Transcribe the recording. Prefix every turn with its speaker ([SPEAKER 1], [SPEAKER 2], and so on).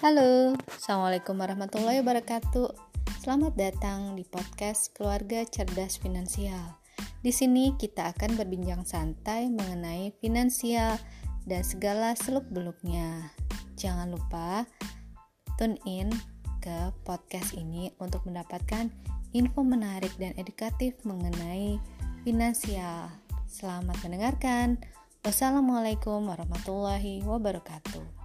[SPEAKER 1] Halo, Assalamualaikum warahmatullahi wabarakatuh. Selamat datang di podcast Keluarga Cerdas Finansial. Di sini kita akan berbincang santai mengenai finansial dan segala seluk-beluknya. Jangan lupa tune in ke podcast ini untuk mendapatkan info menarik dan edukatif mengenai finansial. Selamat mendengarkan. Wassalamualaikum warahmatullahi wabarakatuh.